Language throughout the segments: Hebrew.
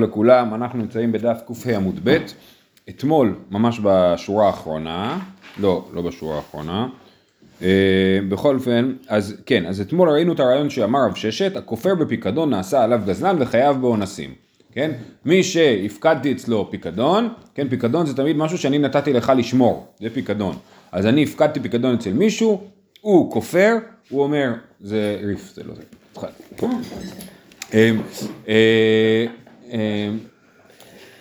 לכולם, אנחנו נמצאים בדף קה עמוד ב', אתמול, ממש בשורה האחרונה, לא, לא בשורה האחרונה, אה, בכל אופן, אז כן, אז אתמול ראינו את הרעיון שאמר רב ששת, הכופר בפיקדון נעשה עליו גזלן וחייב באונסים, כן? מי שהפקדתי אצלו פיקדון, כן, פיקדון זה תמיד משהו שאני נתתי לך לשמור, זה פיקדון, אז אני הפקדתי פיקדון אצל מישהו, הוא כופר, הוא אומר, זה ריף, זה לא זה,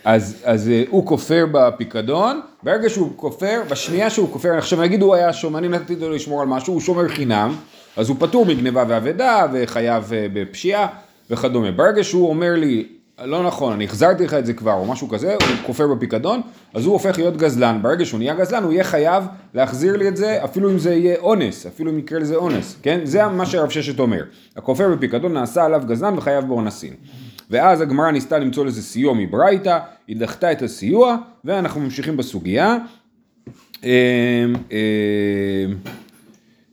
אז, אז אה, הוא כופר בפיקדון, ברגע שהוא כופר, בשנייה שהוא כופר, עכשיו נגיד הוא היה שומר, אני נתתי לו לשמור על משהו, הוא שומר חינם, אז הוא פטור מגניבה ואבדה וחייב אה, בפשיעה וכדומה. ברגע שהוא אומר לי, לא נכון, אני החזרתי לך את זה כבר או משהו כזה, הוא כופר בפיקדון, אז הוא הופך להיות גזלן. ברגע שהוא נהיה גזלן, הוא יהיה חייב להחזיר לי את זה, אפילו אם זה יהיה אונס, אפילו אם יקרה לזה אונס, כן? זה מה שהרב ששת אומר. הכופר בפיקדון נעשה עליו גזלן וחייב באונסין. ואז הגמרא ניסתה למצוא לזה סיוע מברייתא, היא דחתה את הסיוע, ואנחנו ממשיכים בסוגיה. אמ, אמ,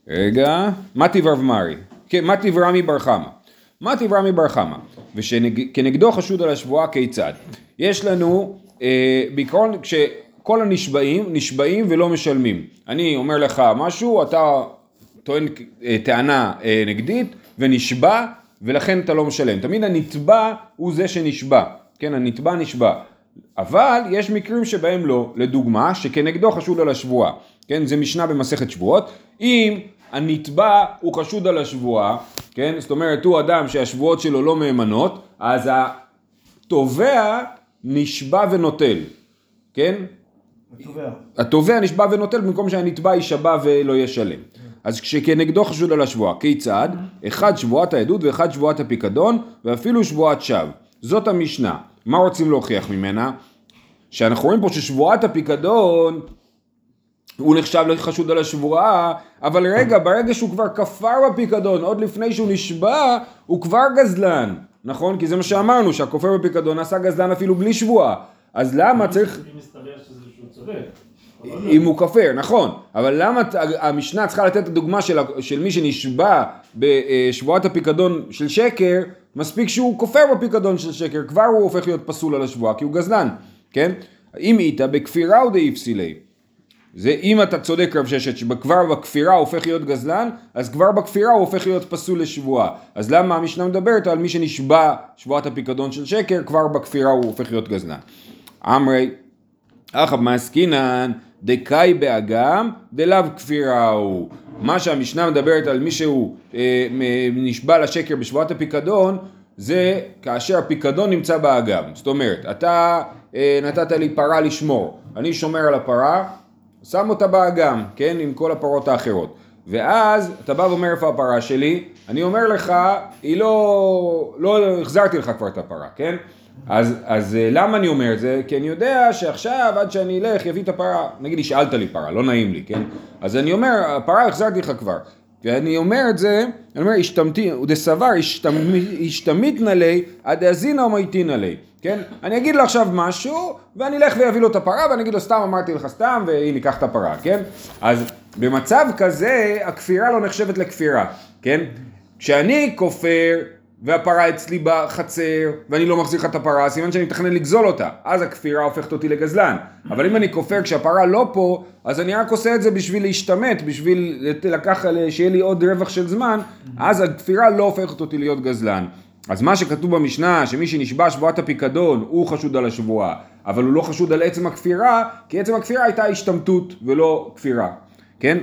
רגע, מתי ורב מרי, כן, מתי ורמי בר חמא, מתי ורמי בר חמא, ושכנגדו חשוד על השבועה כיצד? יש לנו, אה, בעיקרון, כשכל הנשבעים, נשבעים ולא משלמים. אני אומר לך משהו, אתה טוען אה, טענה אה, נגדית ונשבע ולכן אתה לא משלם. תמיד הנתבע הוא זה שנשבע, כן, הנתבע נשבע. אבל יש מקרים שבהם לא, לדוגמה, שכנגדו חשוד על השבועה, כן, זה משנה במסכת שבועות, אם הנתבע הוא חשוד על השבועה, כן, זאת אומרת הוא אדם שהשבועות שלו לא מהימנות, אז התובע נשבע ונוטל, כן? התובע. התובע נשבע ונוטל במקום שהנתבע יישבע ולא ישלם. אז כשכנגדו חשוד על השבועה, כיצד? אחד שבועת העדות ואחד שבועת הפיקדון ואפילו שבועת שווא. זאת המשנה. מה רוצים להוכיח ממנה? שאנחנו רואים פה ששבועת הפיקדון הוא נחשב לחשוד על השבועה, אבל רגע, ברגע שהוא כבר כפר בפיקדון, עוד לפני שהוא נשבע, הוא כבר גזלן, נכון? כי זה מה שאמרנו, שהכופר בפיקדון עשה גזלן אפילו בלי שבועה. אז למה צריך... אם מסתבר שזה שהוא צודק. אם הוא כופר, נכון, אבל למה המשנה צריכה לתת את הדוגמה של, של מי שנשבע בשבועת הפיקדון של שקר, מספיק שהוא כופר בפיקדון של שקר, כבר הוא הופך להיות פסול על השבועה, כי הוא גזלן, כן? אם איתה בכפירה או דאיפסילי. זה אם אתה צודק רב ששת שכבר בכפירה הוא הופך להיות גזלן, אז כבר בכפירה הוא הופך להיות פסול לשבועה. אז למה המשנה מדברת על מי שנשבע שבועת הפיקדון של שקר, כבר בכפירה הוא הופך להיות גזלן. אמרי, אחא מעסקינן דקאי באגם דלאו כפירה הוא. מה שהמשנה מדברת על מי שהוא אה, נשבע לשקר בשבועת הפיקדון זה כאשר הפיקדון נמצא באגם. זאת אומרת, אתה אה, נתת לי פרה לשמור, אני שומר על הפרה, שם אותה באגם, כן, עם כל הפרות האחרות. ואז אתה בא ואומר איפה הפרה שלי, אני אומר לך, היא לא, לא החזרתי לך כבר את הפרה, כן? אז, אז אה, למה אני אומר את זה? כי אני יודע שעכשיו עד שאני אלך יביא את הפרה, נגיד השאלת לי פרה, לא נעים לי, כן? אז אני אומר, הפרה החזרתי לך כבר. ואני אומר את זה, אני אומר, השתמתי, דסבר, השתמיתנא ליה, עד דאזינא ומייתינא ליה, כן? אני אגיד לו עכשיו משהו, ואני אלך ואביא לו את הפרה, ואני אגיד לו, סתם אמרתי לך סתם, והנה, קח את הפרה, כן? אז במצב כזה, הכפירה לא נחשבת לכפירה, כן? כשאני כופר, והפרה אצלי בחצר, ואני לא מחזיר לך את הפרה, סימן שאני מתכנן לגזול אותה. אז הכפירה הופכת אותי לגזלן. אבל אם אני כופר כשהפרה לא פה, אז אני רק עושה את זה בשביל להשתמט, בשביל לקחת, שיהיה לי עוד רווח של זמן, אז הכפירה לא הופכת אותי להיות גזלן. אז מה שכתוב במשנה, שמי שנשבע שבועת הפיקדון, הוא חשוד על השבועה, אבל הוא לא חשוד על עצם הכפירה, כי עצם הכפירה הייתה השתמטות ולא כפירה, כן?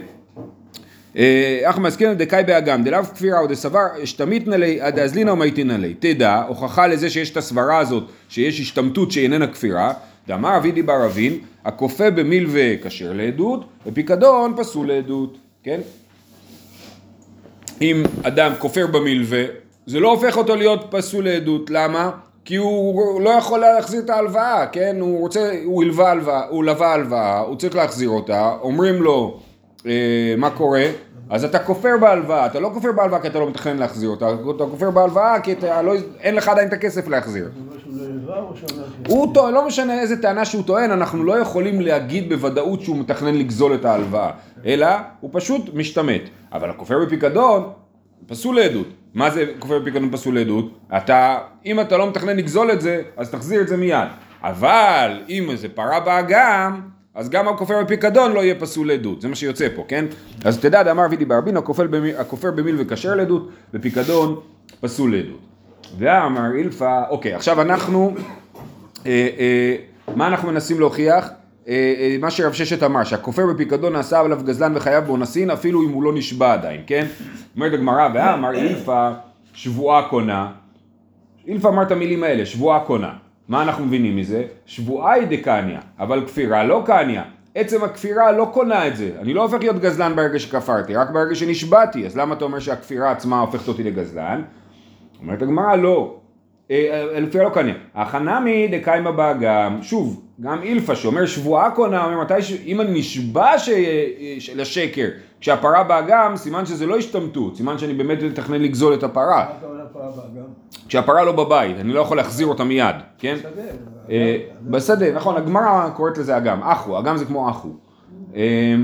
אחא מסכן דקאי באגם, דלאו כפירה או דסבר אשתמיתנא ליה דאזלינא ומייתינא ליה. תדע, הוכחה לזה שיש את הסברה הזאת, שיש השתמטות שהיא איננה כפירה, דאמר אבידי בר אבין, הכופה במילווה כשר לעדות, ופיקדון פסול לעדות, כן? אם אדם כופר במילווה, זה לא הופך אותו להיות פסול לעדות, למה? כי הוא לא יכול להחזיר את ההלוואה, כן? הוא רוצה, הוא הלווה הלוואה, הוא לווה הלוואה, הוא צריך להחזיר אותה, אומרים לו אה, מה קורה? אז אתה כופר בהלוואה, אתה לא כופר בהלוואה כי אתה לא מתכנן להחזיר אותה, אתה כופר בהלוואה כי אתה לא, אין לך עדיין את הכסף להחזיר. הוא טוען, לא משנה איזה טענה שהוא טוען, אנחנו לא יכולים להגיד בוודאות שהוא מתכנן לגזול את ההלוואה, אלא הוא פשוט משתמט. אבל הכופר בפיקדון, פסול לעדות. מה זה כופר בפיקדון פסול עדות? אתה, אם אתה לא מתכנן לגזול את זה, אז תחזיר את זה מיד. אבל אם איזה פרה באגם, אז גם הכופר בפיקדון לא יהיה פסול עדות, זה מה שיוצא פה, כן? אז תדע, דאמר וידי ברבין, הכופר במיל וכשר לעדות, בפיקדון פסול לעדות. ואמר אילפא, אוקיי, עכשיו אנחנו, אה, אה, מה אנחנו מנסים להוכיח? אה, מה שרב ששת אמר, שהכופר בפיקדון נעשה עליו גזלן וחייב באונסין, אפילו אם הוא לא נשבע עדיין, כן? אומרת הגמרא, ואמר אילפא שבועה קונה, אילפא אמר את המילים האלה, שבועה קונה. מה אנחנו מבינים מזה? שבועה היא דקניה, אבל כפירה לא קניה. עצם הכפירה לא קונה את זה. אני לא הופך להיות גזלן ברגע שכפרתי, רק ברגע שנשבעתי. אז למה אתה אומר שהכפירה עצמה הופכת אותי לגזלן? אומרת הגמרא, לא. לפי לא קניה. החנמי דקיימה באגם, שוב, גם אילפא שאומר שבועה קונה, אומר מתי. אם אני נשבע ש... לשקר, כשהפרה באגם, סימן שזה לא השתמטות, סימן שאני באמת מתכנן לגזול את הפרה. כשהפרה לא בבית, אני לא יכול להחזיר אותה מיד, כן? אה, בשדה, נכון, הגמרא קוראת לזה אגם, אחו, אגם זה כמו אחו. אה,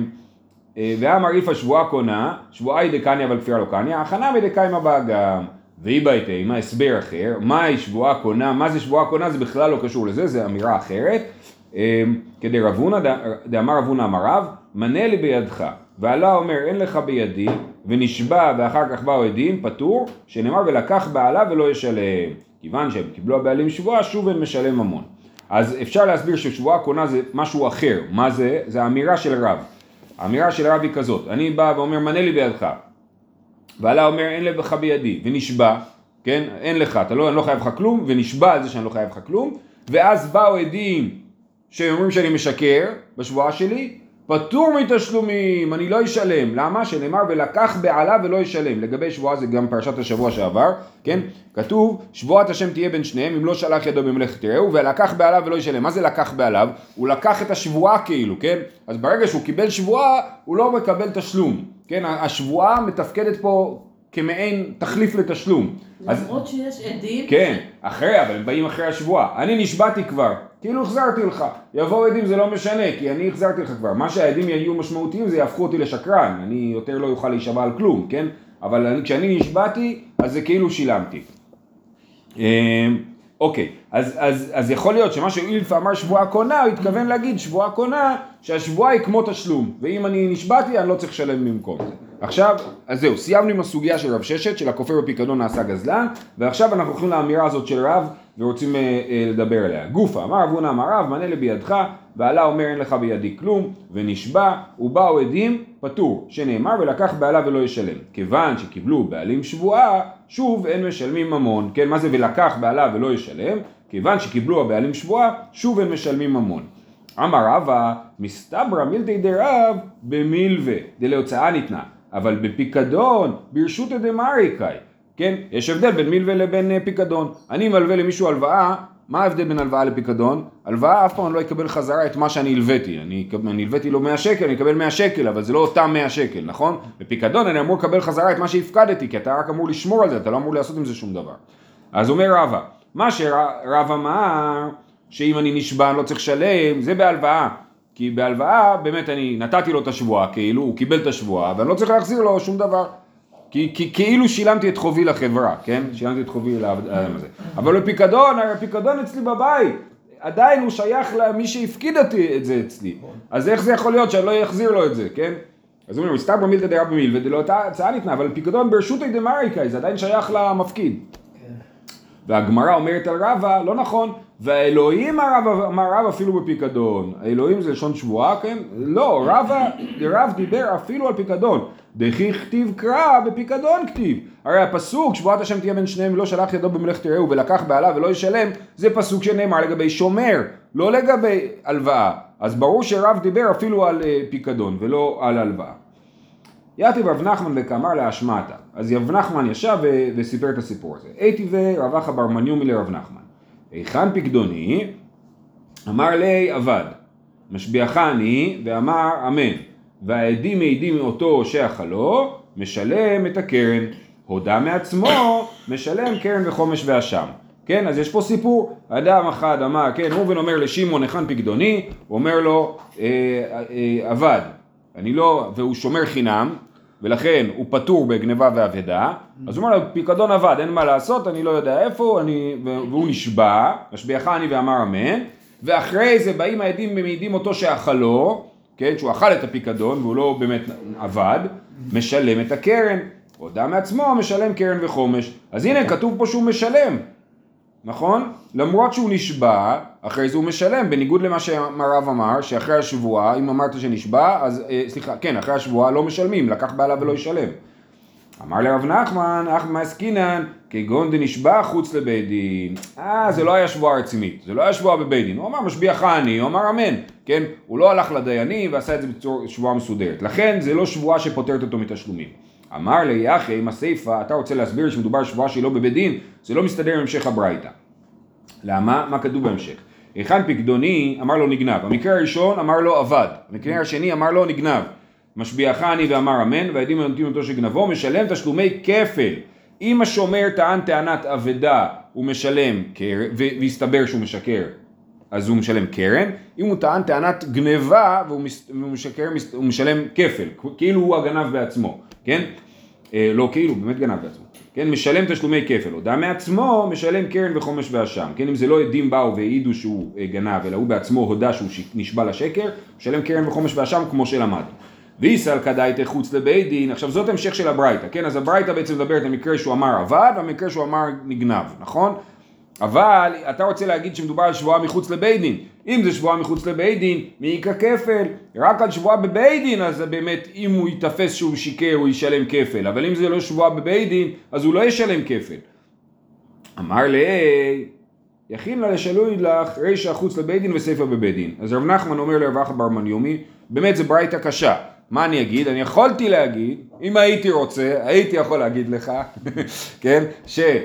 אה, ואמר אילפא שבועה קונה, שבועה היא דקניה אבל כפירה לא קניה, הכנה בדקיימה באגם. והיא בהיתא, מה הסבר אחר, מהי שבועה קונה, מה זה שבועה קונה, זה בכלל לא קשור לזה, זה אמירה אחרת. אמ, כדי רב הונא, דאמר רב הונא אמר רב, מנה לי בידך, ועלה אומר אין לך בידי, ונשבע ואחר כך באו עדים, פטור, שנאמר ולקח בעלה ולא ישלם. כיוון שהם קיבלו הבעלים שבועה, שוב אין משלם ממון. אז אפשר להסביר ששבועה קונה זה משהו אחר, מה זה? זה האמירה של רב. האמירה של רב היא כזאת, אני בא ואומר מנה לי בידך, ועלה אומר אין לך בידי, ונשבע, כן, אין לך, אתה לא, אני לא חייב לך כלום, ונשבע על זה שאני לא חייב לך כלום, ואז באו עדים שאומרים שאני משקר בשבועה שלי, פטור מתשלומים, אני לא אשלם. למה? שנאמר ולקח בעלה ולא ישלם. לגבי שבועה זה גם פרשת השבוע שעבר, כן? כתוב שבועת השם תהיה בין שניהם אם לא שלח ידו במלאכת רעהו ולקח בעלה ולא ישלם. מה זה לקח בעליו? הוא לקח את השבועה כאילו, כן? אז ברגע שהוא קיבל שבועה הוא לא מקבל תשלום, כן? השבועה מתפקדת פה כמעין תחליף לתשלום. למרות אז, שיש עדים? כן, אחרי, אבל הם באים אחרי השבועה. אני נשבעתי כבר, כאילו החזרתי לך. יבואו עדים זה לא משנה, כי אני החזרתי לך כבר. מה שהעדים יהיו משמעותיים זה יהפכו אותי לשקרן. אני יותר לא אוכל להישבע על כלום, כן? אבל אני, כשאני נשבעתי, אז זה כאילו שילמתי. אמ, אוקיי, אז, אז, אז יכול להיות שמה שאילפה אמר שבועה קונה, הוא התכוון להגיד שבועה קונה, שהשבועה היא כמו תשלום, ואם אני נשבעתי אני לא צריך לשלם במקום זה. עכשיו, אז זהו, סיימנו עם הסוגיה של רב ששת, של הכופר בפיקדון נעשה גזלן, ועכשיו אנחנו הולכים לאמירה הזאת של רב ורוצים אה, אה, לדבר עליה. גופה, אמר רב הונא אמר רב, מנה לי בידך, בעלה אומר אין לך בידי כלום, ונשבע, ובאו עדים, פטור, שנאמר ולקח בעלה ולא ישלם. כיוון שקיבלו בעלים שבועה, שוב אין משלמים ממון. כן, מה זה ולקח בעלה ולא ישלם? כיוון שקיבלו הבעלים שבועה, שוב אין משלמים ממון. אמר רבא, מסתברא מילתי דרב במילווה, דלהוצאה ניתנה. אבל בפיקדון, ברשותא דמריקאי, כן? יש הבדל בין מלווה לבין אה, פיקדון. אני מלווה למישהו הלוואה, מה ההבדל בין הלוואה לפיקדון? הלוואה אף פעם לא אקבל חזרה את מה שאני הלוויתי. אני, אני הלוויתי לו 100 שקל, אני אקבל 100 שקל, אבל זה לא אותם 100 שקל, נכון? בפיקדון אני אמור לקבל חזרה את מה שהפקדתי, כי אתה רק אמור לשמור על זה, אתה לא אמור לעשות עם זה שום דבר. אז אומר רבא, מה שרב אמר, שאם אני נשבע אני לא צריך לשלם, זה בהלוואה. כי בהלוואה באמת אני נתתי לו את השבועה, כאילו הוא קיבל את השבועה, ואני לא צריך להחזיר לו שום דבר. כי, כי כאילו שילמתי את חובי לחברה, כן? שילמתי את חובי לאדם הזה. אבל בפיקדון, הפיקדון אצלי בבית, עדיין הוא שייך למי שהפקיד אותי את זה אצלי. אז איך זה יכול להיות שאני לא אחזיר לו את זה, כן? אז אומרים, סתם במילתא דרב במילתא דלא הצעה ניתנה, אבל פיקדון ברשות דמריקאי, זה עדיין שייך למפקיד. כן. והגמרא אומרת על רבא, לא נכון, והאלוהים אמר רב אפילו בפיקדון. האלוהים זה לשון שבועה, כן? לא, רב, רב דיבר אפילו על פיקדון. דכי כתיב קרא בפיקדון כתיב. הרי הפסוק שבועת השם תהיה בין שניהם לא שלח ידו במלאכת רעהו ולקח בעלה ולא ישלם זה פסוק שנאמר לגבי שומר לא לגבי הלוואה אז ברור שרב דיבר אפילו על אה, פיקדון ולא על הלוואה. יתיב רב נחמן וכאמר להשמטה אז רב נחמן ישב וסיפר את הסיפור הזה. הייתי ורב אחא בר לרב נחמן היכן פקדוני? אמר לי עבד, משביעכני ואמר אמן, והעדים מעידים מאותו שאכלו, משלם את הקרן, הודה מעצמו, משלם קרן וחומש ואשם. כן, אז יש פה סיפור, אדם אחד אמר, כן, ראובן אומר לשמעון היכן פקדוני, הוא אומר לו, אה, אה, עבד, אני לא, והוא שומר חינם, ולכן הוא פטור בגניבה ואבדה, אז הוא אומר לו, פיקדון אבד, אין מה לעשות, אני לא יודע איפה, אני, והוא נשבע, משביעך אני ואמר אמן, ואחרי זה באים העדים ומעידים אותו שאכלו, כן, שהוא אכל את הפיקדון והוא לא באמת עבד, משלם את הקרן, הודה מעצמו משלם קרן וחומש, אז הנה כתוב פה שהוא משלם, נכון? למרות שהוא נשבע, אחרי זה הוא משלם, בניגוד למה שהרב אמר, שאחרי השבועה, אם אמרת שנשבע, אז, אה, סליחה, כן, אחרי השבועה לא משלמים, לקח בעלה ולא ישלם. אמר לרב נחמן, אחמא עסקינן, כגון דנשבע חוץ לבית דין. אה, זה לא היה שבועה רצינית, זה לא היה שבועה בבית דין. הוא אמר משביעך אני, הוא אמר אמן, כן? הוא לא הלך לדיינים ועשה את זה בצורה שבועה מסודרת. לכן זה לא שבועה שפוטרת אותו מתשלומים. אמר לי, אחי, עם הסיפה, אתה רוצה להסביר שמדובר שבועה שהיא לא בבית דין, זה לא מסתדר עם המשך הברייתא. למה? מה כתוב בהמשך? היכן פקדוני אמר לו נגנב, המקרה הראשון אמר לו אבד, המקרה השני אמר לו נגנב, משביעך אני ואמר אמן, והעדים הנותנים אותו שגנבו, משלם תשלומי כפל. אם השומר טען טענת אבדה, הוא משלם, והסתבר שהוא משקר, אז הוא משלם קרן, אם הוא טען טענת גניבה והוא משקר, הוא משלם כפל, כאילו הוא הגנב בעצמו, כן? אה, לא כאילו, באמת גנב בעצמו. כן, משלם תשלומי כפל, הודה מעצמו, משלם קרן וחומש ואשם, כן, אם זה לא עדים באו והעידו שהוא אה, גנב, אלא הוא בעצמו הודה שהוא נשבע לשקר, משלם קרן וחומש ואשם כמו שלמדנו. ויסל כדאיתי חוץ לבית דין, עכשיו זאת המשך של הברייתא, כן, אז הברייתא בעצם מדברת על מקרה שהוא אמר עבד, והמקרה שהוא אמר נגנב, נכון? אבל אתה רוצה להגיד שמדובר על שבועה מחוץ לבית דין. אם זה שבועה מחוץ לבית דין, מעיקה כפל. רק על שבועה בבית דין, אז באמת אם הוא ייתפס שהוא שיקר הוא ישלם כפל. אבל אם זה לא שבועה בבית דין, אז הוא לא ישלם כפל. אמר לי, יכין לה לשלוי לך רישא חוץ לבית דין וסיפא בבית דין. אז רב נחמן אומר לרב אחא בר באמת זה ברייתא קשה. מה אני אגיד? אני יכולתי להגיד, אם הייתי רוצה, הייתי יכול להגיד לך, כן, שהרישא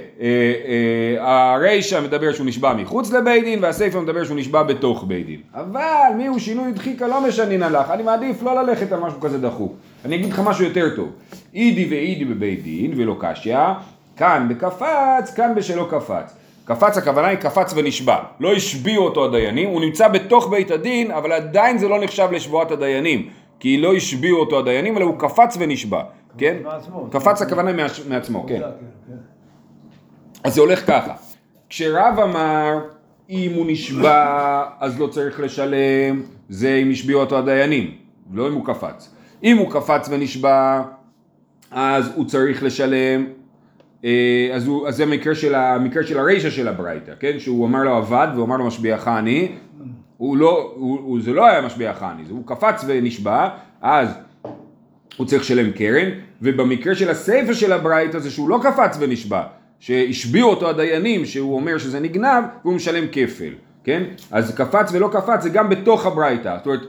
אה, מדבר שהוא נשבע מחוץ לבית דין והסיפא מדבר שהוא נשבע בתוך בית דין. אבל מי הוא שינוי דחיקה לא משנין עליך, אני מעדיף לא ללכת על משהו כזה דחוק. אני אגיד לך משהו יותר טוב. אידי ואידי בבית דין ולא קשיא, כאן בקפץ, כאן בשלא קפץ. קפץ הכוונה היא קפץ ונשבע, לא השביעו אותו הדיינים, הוא נמצא בתוך בית הדין, אבל עדיין זה לא נחשב לשבועת הדיינים. כי לא השביעו אותו הדיינים, אלא הוא קפץ ונשבע, כן? קפץ הכוונה מעצמו, כן. כן. אז זה הולך ככה, כשרב אמר אם הוא נשבע אז לא צריך לשלם, זה אם השביעו אותו הדיינים, לא אם הוא קפץ. אם הוא קפץ ונשבע אז הוא צריך לשלם, אה, אז, הוא, אז זה המקרה של, המקרה של הרישא של הברייתא, כן? שהוא אמר לו עבד והוא אמר לו משביעך אני, הוא לא, הוא, הוא, זה לא היה משביע חני, הוא קפץ ונשבע, אז הוא צריך לשלם קרן, ובמקרה של הסיפא של הברייתא זה שהוא לא קפץ ונשבע, שהשביעו אותו הדיינים שהוא אומר שזה נגנב, והוא משלם כפל, כן? אז קפץ ולא קפץ זה גם בתוך הברייתא, זאת אומרת,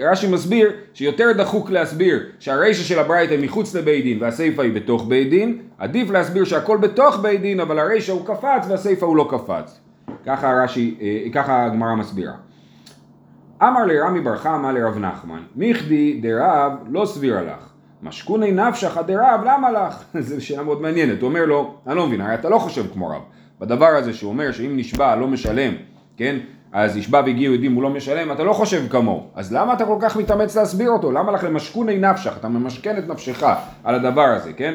רש"י מסביר שיותר דחוק להסביר שהרישא של הברייתא היא מחוץ לבית דין והסיפא היא בתוך בית דין, עדיף להסביר שהכל בתוך בית דין אבל הרישא הוא קפץ והסיפא הוא לא קפץ. ככה רש"י, אה, ככה הגמרא מסבירה. אמר לרמי בר חמא לרב נחמן, מיכדי דרב לא סבירה לך, משכוני נפשך דרב למה לך? זו שאלה מאוד מעניינת, הוא אומר לו, אני לא מבין, הרי אתה לא חושב כמו רב, בדבר הזה שהוא אומר שאם נשבע לא משלם, כן? אז נשבע והגיעו עדים הוא לא משלם, אתה לא חושב כמוהו. אז למה אתה כל כך מתאמץ להסביר אותו? למה לך למשכוני נפשך? אתה ממשכן את נפשך על הדבר הזה, כן?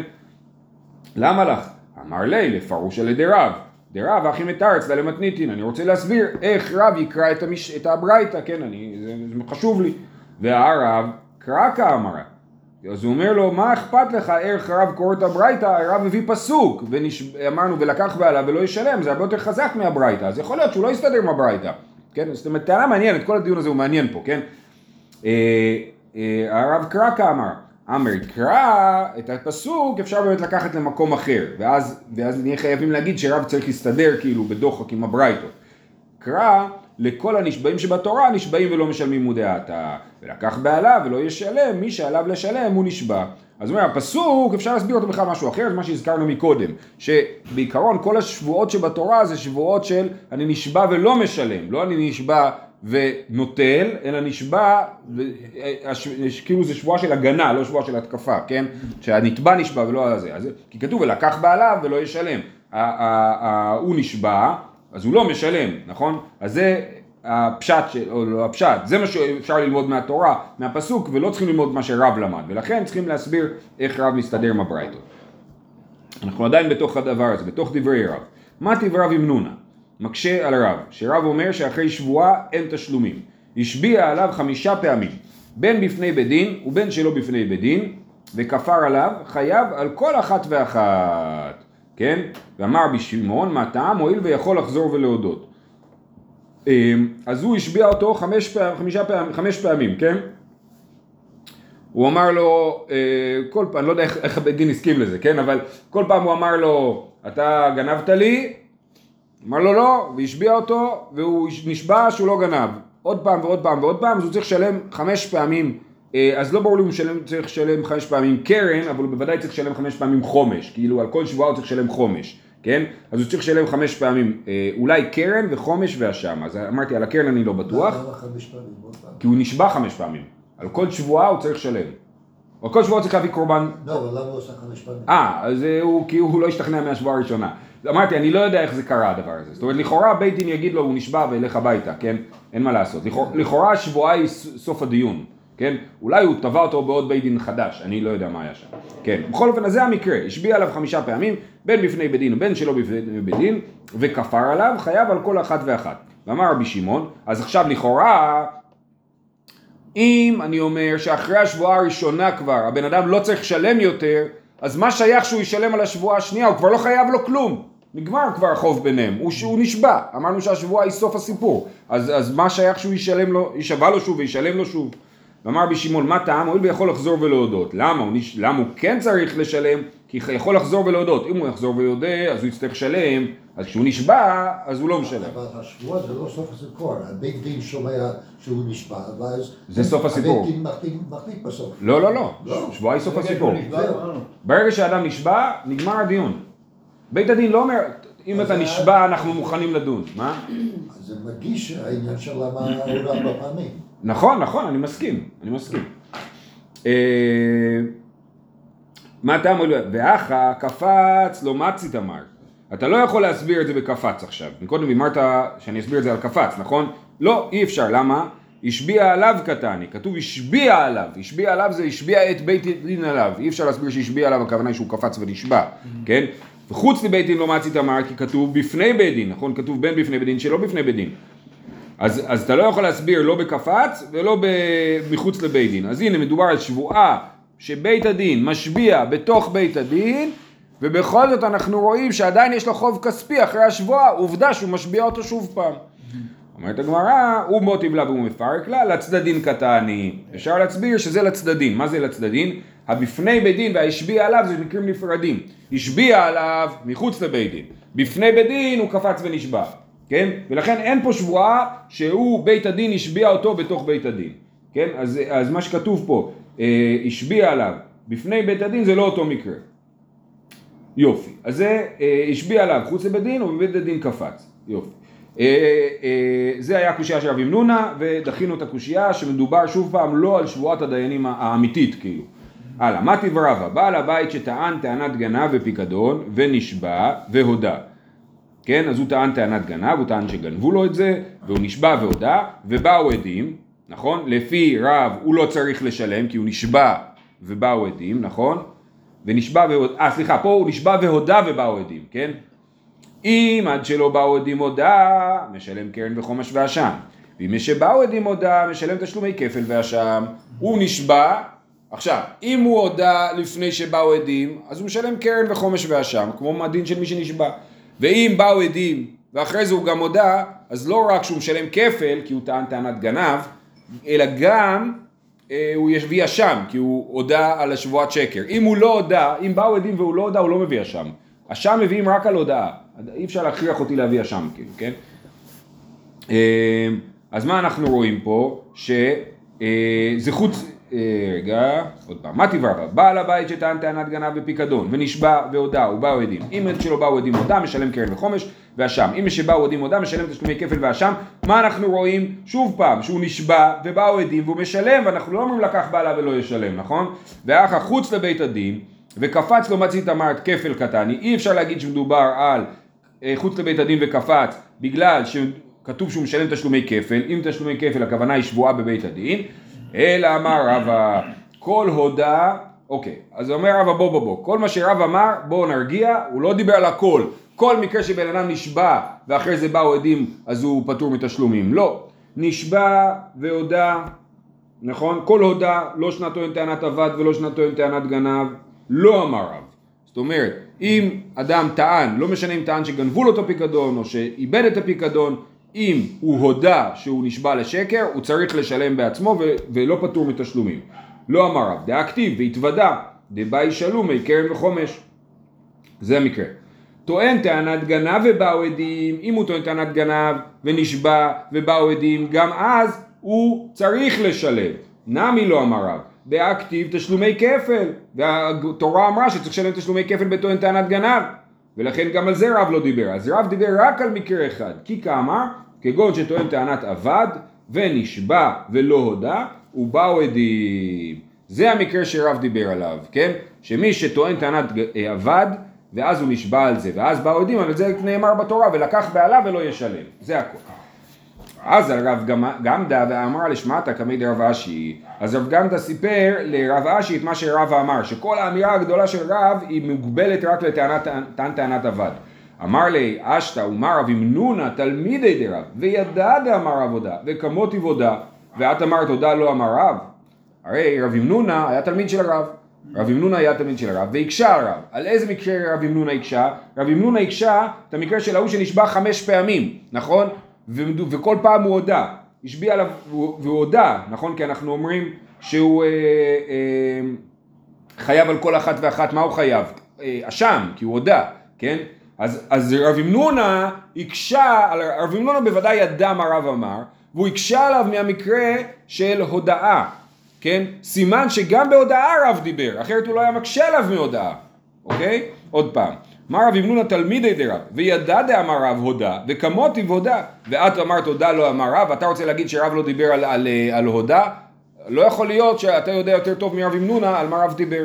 למה לך? אמר לי, לפרוש על ידי רב. דרב אחי מתרץ למתניתין, אני רוצה להסביר איך רב יקרא את, המש... את הברייתא, כן, אני, זה, זה חשוב לי. והרב קרא כאמרה. אז הוא אומר לו, מה אכפת לך איך רב קורא את הברייתא, הרב הביא פסוק, ואמרנו ולקח בעלה ולא ישלם, זה הרבה יותר חזק מהברייתא, אז יכול להיות שהוא לא יסתדר עם הברייתא, כן, זאת אומרת, טענה מעניינת, כל הדיון הזה הוא מעניין פה, כן, אה, אה, הרב קרא כאמר, אמר קרא את הפסוק אפשר באמת לקחת למקום אחר. ואז, ואז נהיה חייבים להגיד שרב צריך להסתדר כאילו בדוחק עם הברייתות. קרא לכל הנשבעים שבתורה נשבעים ולא משלמים מודי העתה ולקח בעלה ולא ישלם מי שעליו לשלם הוא נשבע. אז הוא אומר הפסוק אפשר להסביר אותו בכלל משהו אחר מה שהזכרנו מקודם. שבעיקרון כל השבועות שבתורה זה שבועות של אני נשבע ולא משלם לא אני נשבע ונוטל, אלא נשבע, כאילו זה שבועה של הגנה, לא שבועה של התקפה, כן? שהנתבע נשבע ולא על זה. אז, כי כתוב ולקח בעליו ולא ישלם. הוא נשבע, אז הוא לא משלם, נכון? אז זה הפשט, של, או לא הפשט, זה מה שאפשר ללמוד מהתורה, מהפסוק, ולא צריכים ללמוד מה שרב למד, ולכן צריכים להסביר איך רב מסתדר עם הברייתות. אנחנו עדיין בתוך הדבר הזה, בתוך דברי רב. מה טיב רב עם נונה? מקשה על רב, שרב אומר שאחרי שבועה אין תשלומים. השביע עליו חמישה פעמים, בין בפני בית דין ובין שלא בפני בית דין, וכפר עליו, חייב על כל אחת ואחת, כן? ואמר בשמעון, מה טעם? הואיל ויכול לחזור ולהודות. אמ, אז הוא השביע אותו חמש, פעמים, חמישה פעמים, חמש פעמים, כן? הוא אמר לו, אה, כל פעם, אני לא יודע איך, איך הבית דין הסכים לזה, כן? אבל כל פעם הוא אמר לו, אתה גנבת לי? אמר לו לא, והשביע אותו, והוא נשבע שהוא לא גנב. עוד פעם ועוד פעם ועוד פעם, אז הוא צריך לשלם חמש פעמים, אה, אז לא ברור לי אם הוא צריך לשלם חמש פעמים קרן, אבל הוא בוודאי צריך לשלם חמש פעמים חומש, כאילו על כל שבועה הוא צריך לשלם חומש, כן? אז הוא צריך לשלם חמש פעמים, אה, אולי קרן וחומש ואשם, אז אמרתי על הקרן אני לא בטוח. כי הוא נשבע חמש פעמים, על כל שבועה הוא צריך לשלם. על כל שבועה הוא צריך להביא קורבן לא, אבל למה הוא עושה חמש פעמים? אה, אז אה, הוא, כי הוא לא השתכנע מהשבועה הראשונה. אמרתי, אני לא יודע איך זה קרה הדבר הזה. זאת אומרת, לכאורה בית דין יגיד לו, הוא נשבע וילך הביתה, כן? אין מה לעשות. לכאורה- השבועה היא סוף הדיון, כן? אולי הוא תבע אותו בעוד בית דין חדש, אני לא יודע מה היה שם. כן, בכל אופן, אז זה המקרה. השביע עליו חמישה פעמים, בין בפני בית דין ובין שלא בפני בית דין, וכפר עליו, חייב על כל אחת ואחת. ואמר רבי שמעון, אז עכשיו לכאורה... אם אני אומר שאחרי השבועה הראשונה כבר הבן אדם לא צריך לשלם יותר, אז מה שייך שהוא ישלם על השבועה השנייה? הוא כבר לא חייב לו כלום. נגמר כבר החוב ביניהם, הוא, הוא נשבע, אמרנו שהשבועה היא סוף הסיפור, אז, אז מה שייך שהוא ישלם לו, יישבע לו שוב וישלם לו שוב? ואמר בי שמעון, מה טעם? הואיל ויכול לחזור ולהודות. למה? הוא. למה הוא כן צריך לשלם? כי יכול לחזור ולהודות. אם הוא יחזור ויודה, אז הוא יצטרך לשלם, אז כשהוא נשבע, אז הוא לא משלם. אבל השבועה זה לא סוף הסיפור, הבית דין שומע שהוא נשבע, ואז... זה סוף הסיפור. הבית דין מחליט- בסוף. לא, לא, לא, לא. שבועה היא סוף הסיפור. ברגע שאדם נשבע, נגמר הדיון. בית הדין לא אומר, אם אתה נשבע אנחנו מוכנים לדון. מה? זה מגיש העניין של למה עוד ארבע פעמים. נכון, נכון, אני מסכים, אני מסכים. מה אתה אומר? ואחא קפץ לא מצית אמר. אתה לא יכול להסביר את זה בקפץ עכשיו. מקודם אמרת שאני אסביר את זה על קפץ, נכון? לא, אי אפשר. למה? השביע עליו קטני. כתוב השביע עליו. השביע עליו זה השביע את בית דין עליו. אי אפשר להסביר שהשביע עליו, הכוונה היא שהוא קפץ ונשבע, כן? וחוץ לבית דין לא מצית אמר, כי כתוב בפני בית דין, נכון? כתוב בין בפני בית דין שלא בפני בית דין. אז, אז אתה לא יכול להסביר לא בקפץ ולא ב, מחוץ לבית דין. אז הנה מדובר על שבועה שבית הדין משביע בתוך בית הדין ובכל זאת אנחנו רואים שעדיין יש לו חוב כספי אחרי השבועה, עובדה שהוא משביע אותו שוב פעם. אומרת הגמרא, הוא מוטיב לה והוא מפרק לה, לצדדין קטני. אפשר להסביר שזה לצדדין. מה זה לצדדין? הבפני בית דין והשביע עליו זה מקרים נפרדים. השביע עליו מחוץ לבית דין. בפני בית דין הוא קפץ ונשבע. כן? ולכן אין פה שבועה שהוא בית הדין השביע אותו בתוך בית הדין. כן? אז, אז מה שכתוב פה, אה, השביע עליו בפני בית הדין זה לא אותו מקרה. יופי. אז זה אה, השביע עליו חוץ לבית דין ובבית הדין קפץ. יופי. אה, אה, זה היה קושייה של רבי מנונה ודחינו את הקושייה שמדובר שוב פעם לא על שבועת הדיינים האמיתית כאילו. הלאה, מה טיב רבא? בעל הבית שטען טענת גנב ופיקדון ונשבע והודה. כן, אז הוא טען טענת גנב, הוא טען שגנבו לו את זה, והוא נשבע והודה, ובאו עדים, נכון? לפי רב הוא לא צריך לשלם כי הוא נשבע ובאו עדים, נכון? ונשבע אה סליחה, פה הוא נשבע והודה ובאו עדים, כן? אם עד שלא באו עדים הודה, משלם קרן וחומש ואשם. ואם יש שבאו עדים הודה, משלם תשלומי כפל ואשם. הוא נשבע, עכשיו, אם הוא הודה לפני שבאו עדים, אז הוא משלם קרן וחומש ואשם, כמו הדין של מי שנשבע. ואם באו עדים, ואחרי זה הוא גם הודה, אז לא רק שהוא משלם כפל, כי הוא טען טענת גנב, אלא גם אה, הוא יביא אשם, כי הוא הודה על השבועת שקר. אם הוא לא הודה, אם באו עדים והוא לא הודה, הוא לא מביא אשם. אשם מביאים רק על הודאה. אי אפשר להכריח אותי להביא אשם, כאילו, כן? אה, אז מה אנחנו רואים פה? שזה חוץ... אה, רגע, עוד פעם, מה תברר? בעל הבית שטען טענת גנב בפיקדון ונשבע והודה ובאו עדים. אם שלא באו עדים הודה, משלם קרן וחומש ואשם. אם שבאו עדים הודה, משלם תשלומי כפל ואשם. מה אנחנו רואים? שוב פעם, שהוא נשבע ובאו עדים והוא משלם, ואנחנו לא אומרים לקח בעלה ולא ישלם, נכון? ואחר חוץ לבית הדין, וקפץ לו מצית אמרת כפל קטני, אי אפשר להגיד שמדובר על אה, חוץ לבית הדין וקפץ, בגלל ש... כתוב שהוא משלם תשלומי כפל, אם תשלומי כפל הכוונה היא שבועה בבית הדין, אלא אמר רבא, כל הודה, אוקיי, אז אומר רבא בוא בוא בוא, כל מה שרב אמר בואו נרגיע, הוא לא דיבר על הכל, כל מקרה שבן אדם נשבע ואחרי זה באו עדים אז הוא פטור מתשלומים, לא, נשבע והודה, נכון? כל הודה, לא שנת טוען טענת אבד ולא שנת טוען טענת גנב, לא אמר רב. זאת אומרת, אם אדם טען, לא משנה אם טען שגנבו לו את הפיקדון או שאיבד את הפיקדון, אם הוא הודה שהוא נשבע לשקר, הוא צריך לשלם בעצמו ו- ולא פטור מתשלומים. לא אמר רב, דאקטיב והתוודה, דבאי שלומי קרן וחומש. זה המקרה. טוען טענת גנב ובאו עדים, אם הוא טוען טענת גנב ונשבע ובאו עדים, גם אז הוא צריך לשלם. נמי לא אמר רב, דאקטיב תשלומי כפל, והתורה אמרה שצריך לשלם תשלומי כפל בטוען טענת גנב, ולכן גם על זה רב לא דיבר. אז רב דיבר רק על מקרה אחד, כי כאמר, כגון שטוען טענת אבד ונשבע ולא הודה, ובאו עדים. זה המקרה שרב דיבר עליו, כן? שמי שטוען טענת אה, אבד, ואז הוא נשבע על זה, ואז באו עדים, אבל זה נאמר בתורה, ולקח בעלה ולא ישלם. זה הכל. אז הרב גמדא ואמר לשמעתא קמי דרב אשי, אז רב גמדא סיפר לרב אשי את מה שרב אמר, שכל האמירה הגדולה של רב היא מוגבלת רק לטענת טענת אבד. אמר לי אשתא ומר רב אמנונה תלמידי דרב, וידע דאמר עבודה, וכמות עבודה, ואת אמרת תודה לא אמר רב. הרי רב אמנונה היה תלמיד של הרב. רב אמנונה היה תלמיד של הרב, והקשה הרב. על איזה מקרה רב אמנונה הקשה? רב אמנונה הקשה את המקרה של ההוא שנשבע חמש פעמים, נכון? וכל פעם הוא הודה, השביע עליו, והוא הודה, נכון? כי אנחנו אומרים שהוא אה, אה, חייב על כל אחת ואחת, מה הוא חייב? אה, אשם, כי הוא הודה, כן? אז, אז רב אמנונה הקשה, רב אמנונה בוודאי ידע מה רב אמר, והוא הקשה עליו מהמקרה של הודאה, כן? סימן שגם בהודאה רב דיבר, אחרת הוא לא היה מקשה עליו מהודאה, אוקיי? עוד פעם. אמר רב אמנונה תלמידי דרב, וידע דאמר רב הודה, וכמותי והודה. ואת אמרת הודה לא אמר רב, אתה רוצה להגיד שרב לא דיבר על, על, על הודה? לא יכול להיות שאתה יודע יותר טוב מרב אמנונה על מה רב דיבר.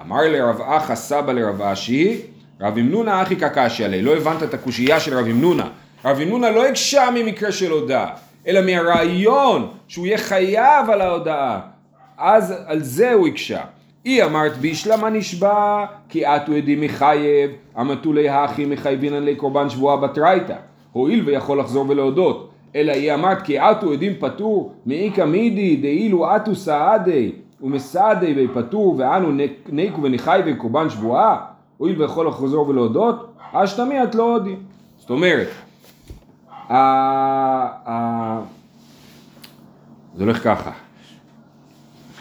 אמר לרב אחא סבא לרב אשי, רב אמנונה אחי קקשי עלי, לא הבנת את הקושייה של רב אמנונה. רב אמנונה לא הקשה ממקרה של הודה, אלא מהרעיון שהוא יהיה חייב על ההודעה. אז על זה הוא הקשה. היא אמרת בישלמה נשבע כי אתו עדים מחייב אמתולי האחי מחייבינן לקורבן שבועה בתרייתא הואיל ויכול לחזור ולהודות אלא היא אמרת כי אתו עדים פטור מאיכא מידי דאילו אתו סעדי ומסעדי בי פטור ואנו ניקו ונחייבי קורבן שבועה. הואיל ויכול לחזור ולהודות אשתמי את לא הודי זאת אומרת זה הולך ככה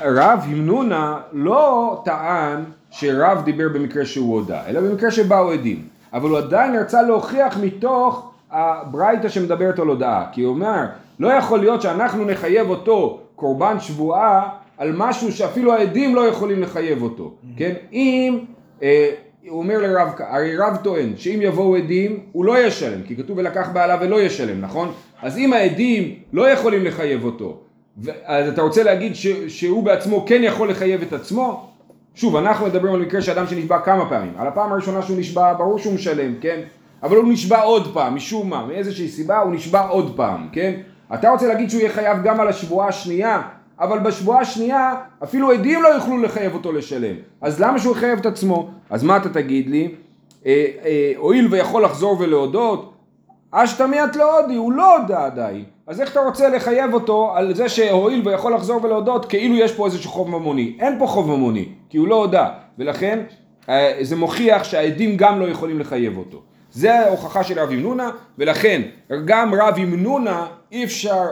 רב המנונה לא טען שרב דיבר במקרה שהוא הודה, אלא במקרה שבאו עדים. אבל הוא עדיין רצה להוכיח מתוך הברייתא שמדברת על הודאה. כי הוא אומר, לא יכול להיות שאנחנו נחייב אותו קורבן שבועה על משהו שאפילו העדים לא יכולים לחייב אותו. כן? אם, אה, הוא אומר לרב, הרי רב טוען שאם יבואו עדים הוא לא ישלם, כי כתוב ולקח בעלה ולא ישלם, נכון? אז אם העדים לא יכולים לחייב אותו אז אתה רוצה להגיד ש, שהוא בעצמו כן יכול לחייב את עצמו? שוב, אנחנו מדברים על מקרה שאדם שנשבע כמה פעמים. על הפעם הראשונה שהוא נשבע, ברור שהוא משלם, כן? אבל הוא נשבע עוד פעם, משום מה, מאיזושהי סיבה הוא נשבע עוד פעם, כן? אתה רוצה להגיד שהוא יהיה חייב גם על השבועה השנייה, אבל בשבועה השנייה אפילו עדים לא יוכלו לחייב אותו לשלם. אז למה שהוא יחייב את עצמו? אז מה אתה תגיד לי? אה, אה, הואיל ויכול לחזור ולהודות, אשתמיית לא הודי, הוא לא הודה עדיין. אז איך אתה רוצה לחייב אותו על זה שהואיל ויכול לחזור ולהודות כאילו יש פה איזשהו חוב ממוני? אין פה חוב ממוני, כי הוא לא הודה, ולכן אה, זה מוכיח שהעדים גם לא יכולים לחייב אותו. זה ההוכחה של רב ימנונה, ולכן גם רב ימנונה אי אפשר,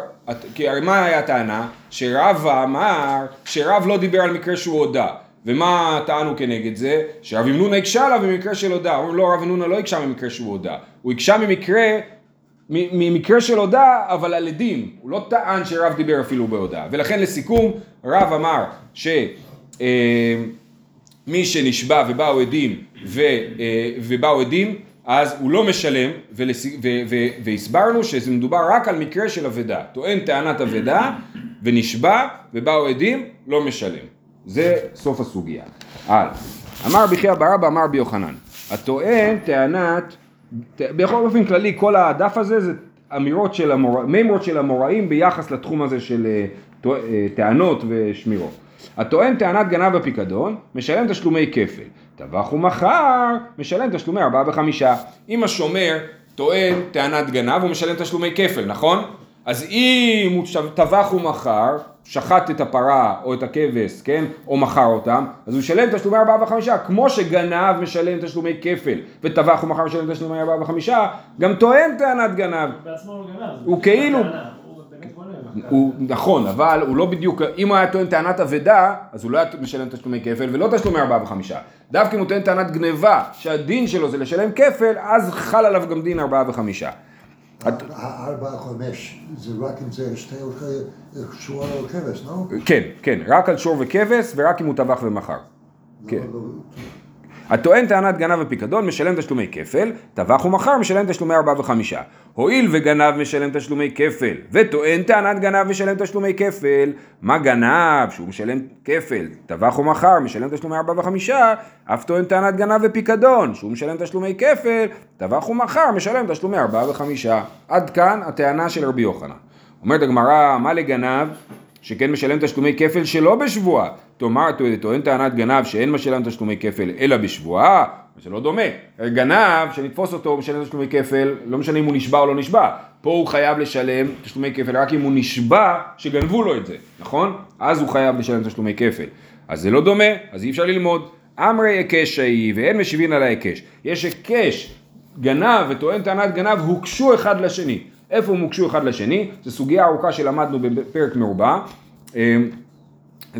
כי הרי מה היה הטענה? שרב אמר שרב לא דיבר על מקרה שהוא הודה. ומה טענו כנגד זה? שרב ימנונה הקשה עליו במקרה של הודה. אומרים לא, רב ימנונה לא הקשה במקרה שהוא הודה. הוא הקשה ממקרה ממקרה של הודעה, אבל על עדים. הוא לא טען שרב דיבר אפילו בהודעה. ולכן לסיכום, רב אמר שמי אה, שנשבע ובאו עדים ו, אה, ובאו עדים, אז הוא לא משלם, ולס... ו... ו... והסברנו שזה מדובר רק על מקרה של אבדה. טוען טענת אבדה ונשבע ובאו עדים, לא משלם. זה סוף הסוגיה. הלאה. אמר בחייא ברבא אמר ביוחנן, הטוען טענת בכל אופן כללי כל הדף הזה זה אמירות של המוראים, מימרות של המוראים ביחס לתחום הזה של אה, אה, טענות ושמירות. הטוען טענת גנב בפיקדון, משלם תשלומי כפל. טבח ומכר, משלם תשלומי ארבעה וחמישה. אם השומר טוען טענת גנב, הוא משלם תשלומי כפל, נכון? אז אם הוא טבח ומכר, שחט את הפרה או את הכבש, כן? או מכר אותם, אז הוא ישלם תשלומי ארבעה וחמישה, כמו שגנב משלם תשלומי כפל, וטבח ומכר משלם תשלומי ארבעה וחמישה, גם טוען טענת גנב. בעצמו לא גנב. הוא כאילו- הוא. הוא נכון, אבל הוא לא בדיוק, אם הוא היה טוען טענת אבדה, אז הוא לא היה משלם תשלומי כפל ולא תשלומי ארבעה וחמישה. דווקא אם הוא טוען טענת גנבה, שהדין שלו זה לשלם כפל, אז חל עליו גם דין ארבעה וחמישה. הארבע, חמש, זה רק אם זה שתי שוער או כבש, לא? כן, כן, רק על שור וכבש ורק אם הוא טבח ומכר. כן. הטוען טענת גנב ופיקדון משלם תשלומי כפל, טבח ומכר משלם תשלומי ארבעה וחמישה. הואיל וגנב משלם תשלומי כפל, וטוען טענת גנב משלם תשלומי כפל, מה גנב שהוא משלם כפל, טבח ומכר משלם תשלומי ארבעה וחמישה, אף טוען טענת גנב ופיקדון, שהוא משלם תשלומי כפל, טבח ומכר משלם תשלומי ארבעה וחמישה. עד כאן הטענה של רבי יוחנן. אומרת הגמרא, מה לגנב? שכן משלם תשלומי כפל שלא בשבועה. תאמר, טוען טענת גנב שאין משלם תשלומי כפל אלא בשבועה, זה לא דומה. גנב, שנתפוס אותו, משלם תשלומי כפל, לא משנה אם הוא נשבע או לא נשבע. פה הוא חייב לשלם תשלומי כפל רק אם הוא נשבע שגנבו לו את זה, נכון? אז הוא חייב לשלם תשלומי כפל. אז זה לא דומה, אז אי אפשר ללמוד. אמרי היקש ההיא ואין משיבין על ההיקש. יש היקש, גנב וטוען טענת גנב הוקשו אחד לשני. איפה הם הוקשו אחד לשני? זו סוגיה ארוכה שלמדנו בפרק מרובע.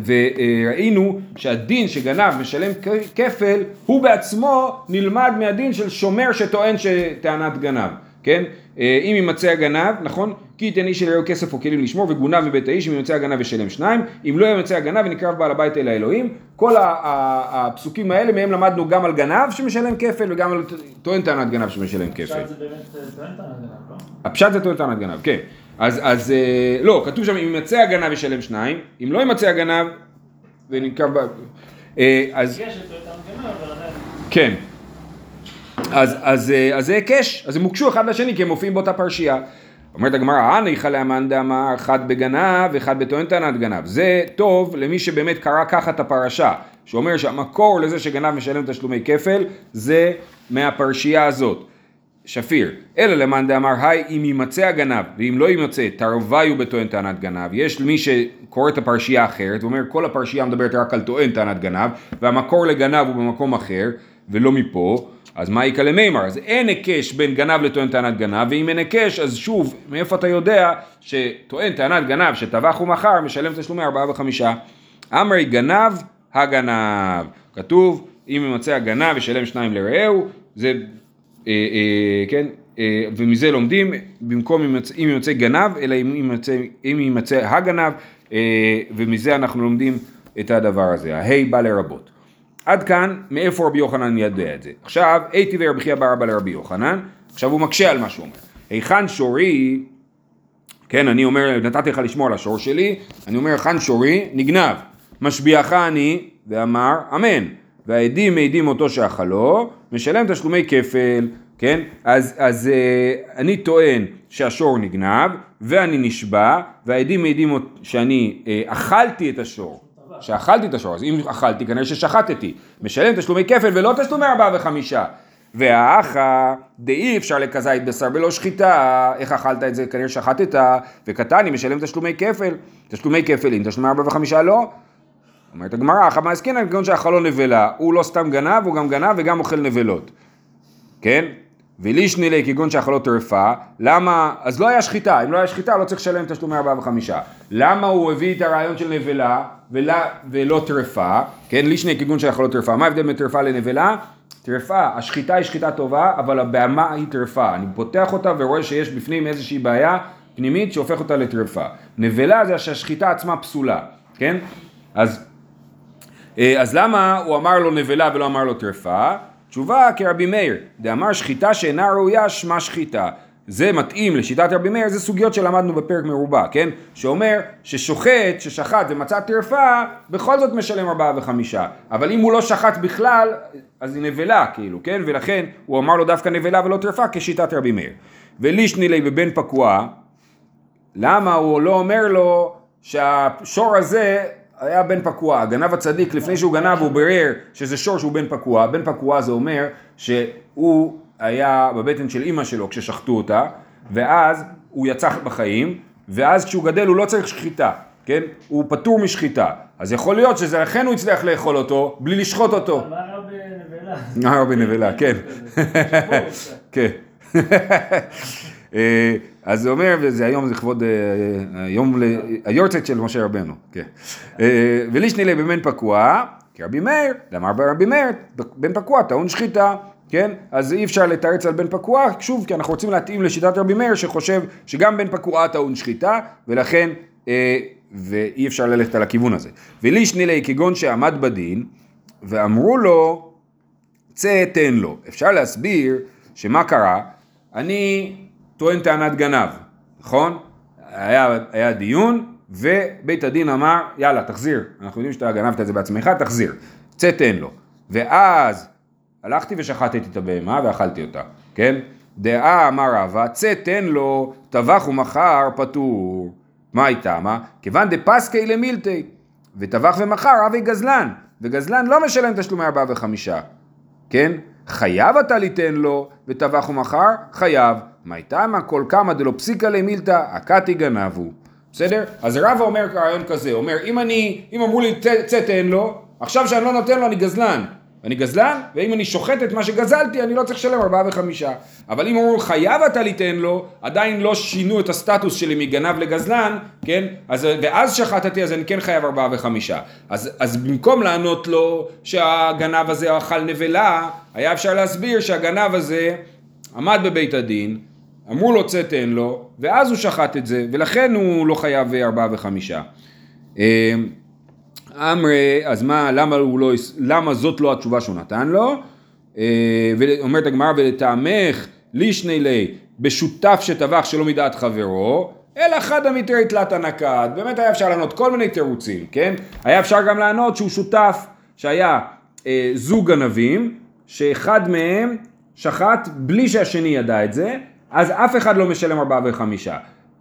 וראינו שהדין שגנב משלם כפל הוא בעצמו נלמד מהדין של שומר שטוען שטענת גנב, כן? אה, אם יימצא הגנב, נכון? כי ייתן איש אלוהיו כסף או כלים לשמור וגונב מבית האיש, אם יימצא הגנב ישלם שניים, אם לא יימצא הגנב ונקרב בעל הבית אל האלוהים. כל הפסוקים האלה מהם למדנו גם על גנב שמשלם כפל וגם על טוען טענת גנב שמשלם כפל. עכשיו זה באמת טוען טענת גנב, לא? הפשט זה טוען טענת גנב, כן. אז, אז אה, לא, כתוב שם אם יימצא הגנב ישלם שניים, אם לא יימצא הגנב ונקרב ב... אה, אז. כן. אז, אז, אה, אז זה היקש, אז הם הוקשו אחד לשני כי הם מופיעים באותה פרשייה. אומרת הגמרא, הניחא לאמאן דאמר אחד בגנב ואחד בטוען טענת גנב. זה טוב למי שבאמת קרא ככה את הפרשה, שאומר שהמקור לזה שגנב משלם תשלומי כפל זה מהפרשייה הזאת. שפיר, אלא למאן דאמר היי אם יימצא הגנב ואם לא יימצא תרוויו בטוען טענת גנב. יש מי שקורא את הפרשייה האחרת ואומר כל הפרשייה מדברת רק על טוען טענת גנב והמקור לגנב הוא במקום אחר ולא מפה. אז מה יקא למימר? אז אין היקש בין גנב לטוען טענת גנב ואם אין היקש אז שוב מאיפה אתה יודע שטוען טענת גנב שטבח ומכר משלם תשלומי ארבעה וחמישה? אמרי גנב הגנב. כתוב אם יימצא הגנב ישלם שניים לרעהו. זה כן, אה, ומזה לומדים, במקום אם ימצא גנב, אלא אם יימצא, אם יימצא הגנב, אה, ומזה אנחנו לומדים את הדבר הזה, ההי בא לרבות. עד כאן, מאיפה רבי יוחנן יודע את זה. עכשיו, הייתי ורבי חייא בר אבא לרבי יוחנן, עכשיו הוא מקשה על מה שהוא אומר. היכן שורי, כן, אני אומר, נתתי לך לשמור על השור שלי, אני אומר, היכן שורי, נגנב. משביעך אני, ואמר, אמן. והעדים מעידים אותו שאכלו, משלם תשלומי כפל, כן? אז, אז אה, אני טוען שהשור נגנב, ואני נשבע, והעדים מעידים שאני אה, אכלתי את השור. שאכלתי את השור, אז אם אכלתי כנראה ששחטתי, משלם תשלומי כפל ולא תשלומי ארבעה וחמישה. והאחה דאי אפשר לכזית בשר בלא שחיטה, איך אכלת את זה? כנראה שחטת, וקטני משלם תשלומי כפל, תשלומי כפל, אם תשלומי ארבעה וחמישה לא. אומרת הגמרא, חמה עסקינן כגון שאכלו נבלה, הוא לא סתם גנב, הוא גם גנב וגם אוכל נבלות, כן? ולישני לי כגון שאכלו טרפה, למה, אז לא היה שחיטה, אם לא היה שחיטה לא צריך לשלם תשלומי ארבעה וחמישה. למה הוא הביא את הרעיון של נבלה ולא, ולא טרפה, כן? לישני כגון שאכלו טרפה, מה ההבדל בין טרפה לנבלה? טרפה, השחיטה היא שחיטה טובה, אבל הבהמה היא טרפה, אני פותח אותה ורואה שיש בפנים איזושהי בעיה פנימית שהופך אותה לטרפה. נבלה זה שהשחיטה עצמה פסולה, כן? אז אז למה הוא אמר לו נבלה ולא אמר לו טרפה? תשובה כרבי מאיר, דאמר שחיטה שאינה ראויה שמה שחיטה. זה מתאים לשיטת רבי מאיר, זה סוגיות שלמדנו בפרק מרובע, כן? שאומר ששוחט, ששחט ומצא טרפה, בכל זאת משלם ארבעה וחמישה. אבל אם הוא לא שחט בכלל, אז היא נבלה, כאילו, כן? ולכן הוא אמר לו דווקא נבלה ולא טרפה כשיטת רבי מאיר. ולישני לי בבן פקוע, למה הוא לא אומר לו שהשור הזה היה בן פקוע, הגנב הצדיק לפני שהוא גנב הוא בירר שזה שור שהוא בן פקוע, בן פקוע זה אומר שהוא היה בבטן של אימא שלו כששחטו אותה ואז הוא יצא בחיים ואז כשהוא גדל הוא לא צריך שחיטה, כן? הוא פטור משחיטה, אז יכול להיות שזה אכן הוא הצליח לאכול אותו בלי לשחוט אותו. מה רע בנבלה? אה, בנבלה, כן. כן. אה, אז זה אומר, וזה היום זה לכבוד, אה, היום, ל- היורצייט של משה רבנו, כן. אה, ולישני לי בבן פקוע, כרבי מאיר, דאמר ברבי מאיר, בן פקוע טעון שחיטה, כן? אז אי אפשר לתרץ על בן פקוע, שוב, כי אנחנו רוצים להתאים לשיטת רבי מאיר, שחושב שגם בן פקוע טעון שחיטה, ולכן, אה, ואי אפשר ללכת על הכיוון הזה. ולישני לי כגון שעמד בדין, ואמרו לו, צא תן לו. אפשר להסביר שמה קרה, אני טוען טענת גנב, נכון? היה, היה דיון ובית הדין אמר יאללה תחזיר, אנחנו יודעים שאתה גנבת את זה בעצמך, תחזיר, צא תן לו. ואז הלכתי ושחטתי את הבהמה ואכלתי אותה, כן? דעה אמר רבא, צא תן לו, טבח ומכר פטור. מה הייתה? מה? כיוון דפסקי למילתי, וטבח ומכר אבי גזלן, וגזלן לא משלם תשלומי ארבעה וחמישה. כן? חייב אתה ליתן לו, וטבח ומכר, חייב. מה הייתה מה כל כמה דלא פסיקה למילתא, הכתי גנבו. בסדר? אז רבא אומר רעיון כזה, אומר אם אני, אם אמרו לי "צא- צא תן לו, עכשיו שאני לא נותן לו אני גזלן. אני גזלן, ואם אני שוחט את מה שגזלתי, אני לא צריך לשלם ארבעה וחמישה. אבל אם אמרו חייב אתה ליתן לו, עדיין לא שינו את הסטטוס שלי מגנב לגזלן, כן? אז, ואז שחטתי אז אני כן חייב ארבעה וחמישה. אז, אז במקום לענות לו שהגנב הזה אכל נבלה, היה אפשר להסביר שהגנב הזה עמד בבית הדין, אמרו לו צא תן לו, ואז הוא שחט את זה, ולכן הוא לא חייב ארבעה וחמישה. אמרי, אז מה, למה, לא, למה זאת לא התשובה שהוא נתן לו? אה, ואומרת הגמרא, ולטעמך לישני לי בשותף שטבח שלא מדעת חברו, אלא חדא מתרי תלתא נקד. באמת היה אפשר לענות כל מיני תירוצים, כן? היה אפשר גם לענות שהוא שותף, שהיה אה, זוג גנבים, שאחד מהם שחט בלי שהשני ידע את זה, אז אף אחד לא משלם ארבעה וחמישה.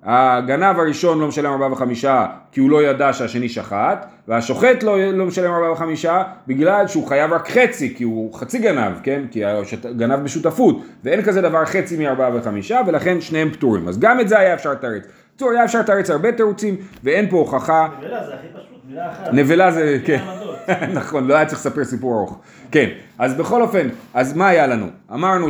הגנב הראשון לא משלם ארבעה וחמישה כי הוא לא ידע שהשני שחט, והשוחט לא, לא משלם ארבעה וחמישה בגלל שהוא חייב רק חצי, כי הוא חצי גנב, כן? כי השת- גנב בשותפות, ואין כזה דבר חצי מארבעה וחמישה, ולכן שניהם פטורים. אז גם את זה היה אפשר לתרץ. בקיצור, היה אפשר לתרץ הרבה תירוצים, ואין פה הוכחה. זה הכי פשוט. נבלה זה, כן. נכון, לא היה צריך לספר סיפור ארוך. כן, אז בכל אופן, אז מה היה לנו? אמרנו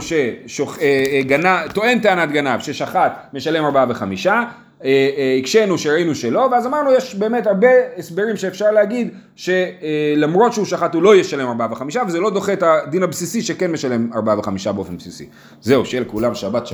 שטוען טענת גנב ששחט משלם ארבעה וחמישה, אה, אה, הקשינו שראינו שלא, ואז אמרנו יש באמת הרבה הסברים שאפשר להגיד שלמרות שהוא שחט הוא לא ישלם ארבעה וחמישה, וזה לא דוחה את הדין הבסיסי שכן משלם ארבעה וחמישה באופן בסיסי. זהו, שיהיה לכולם שבת שלום.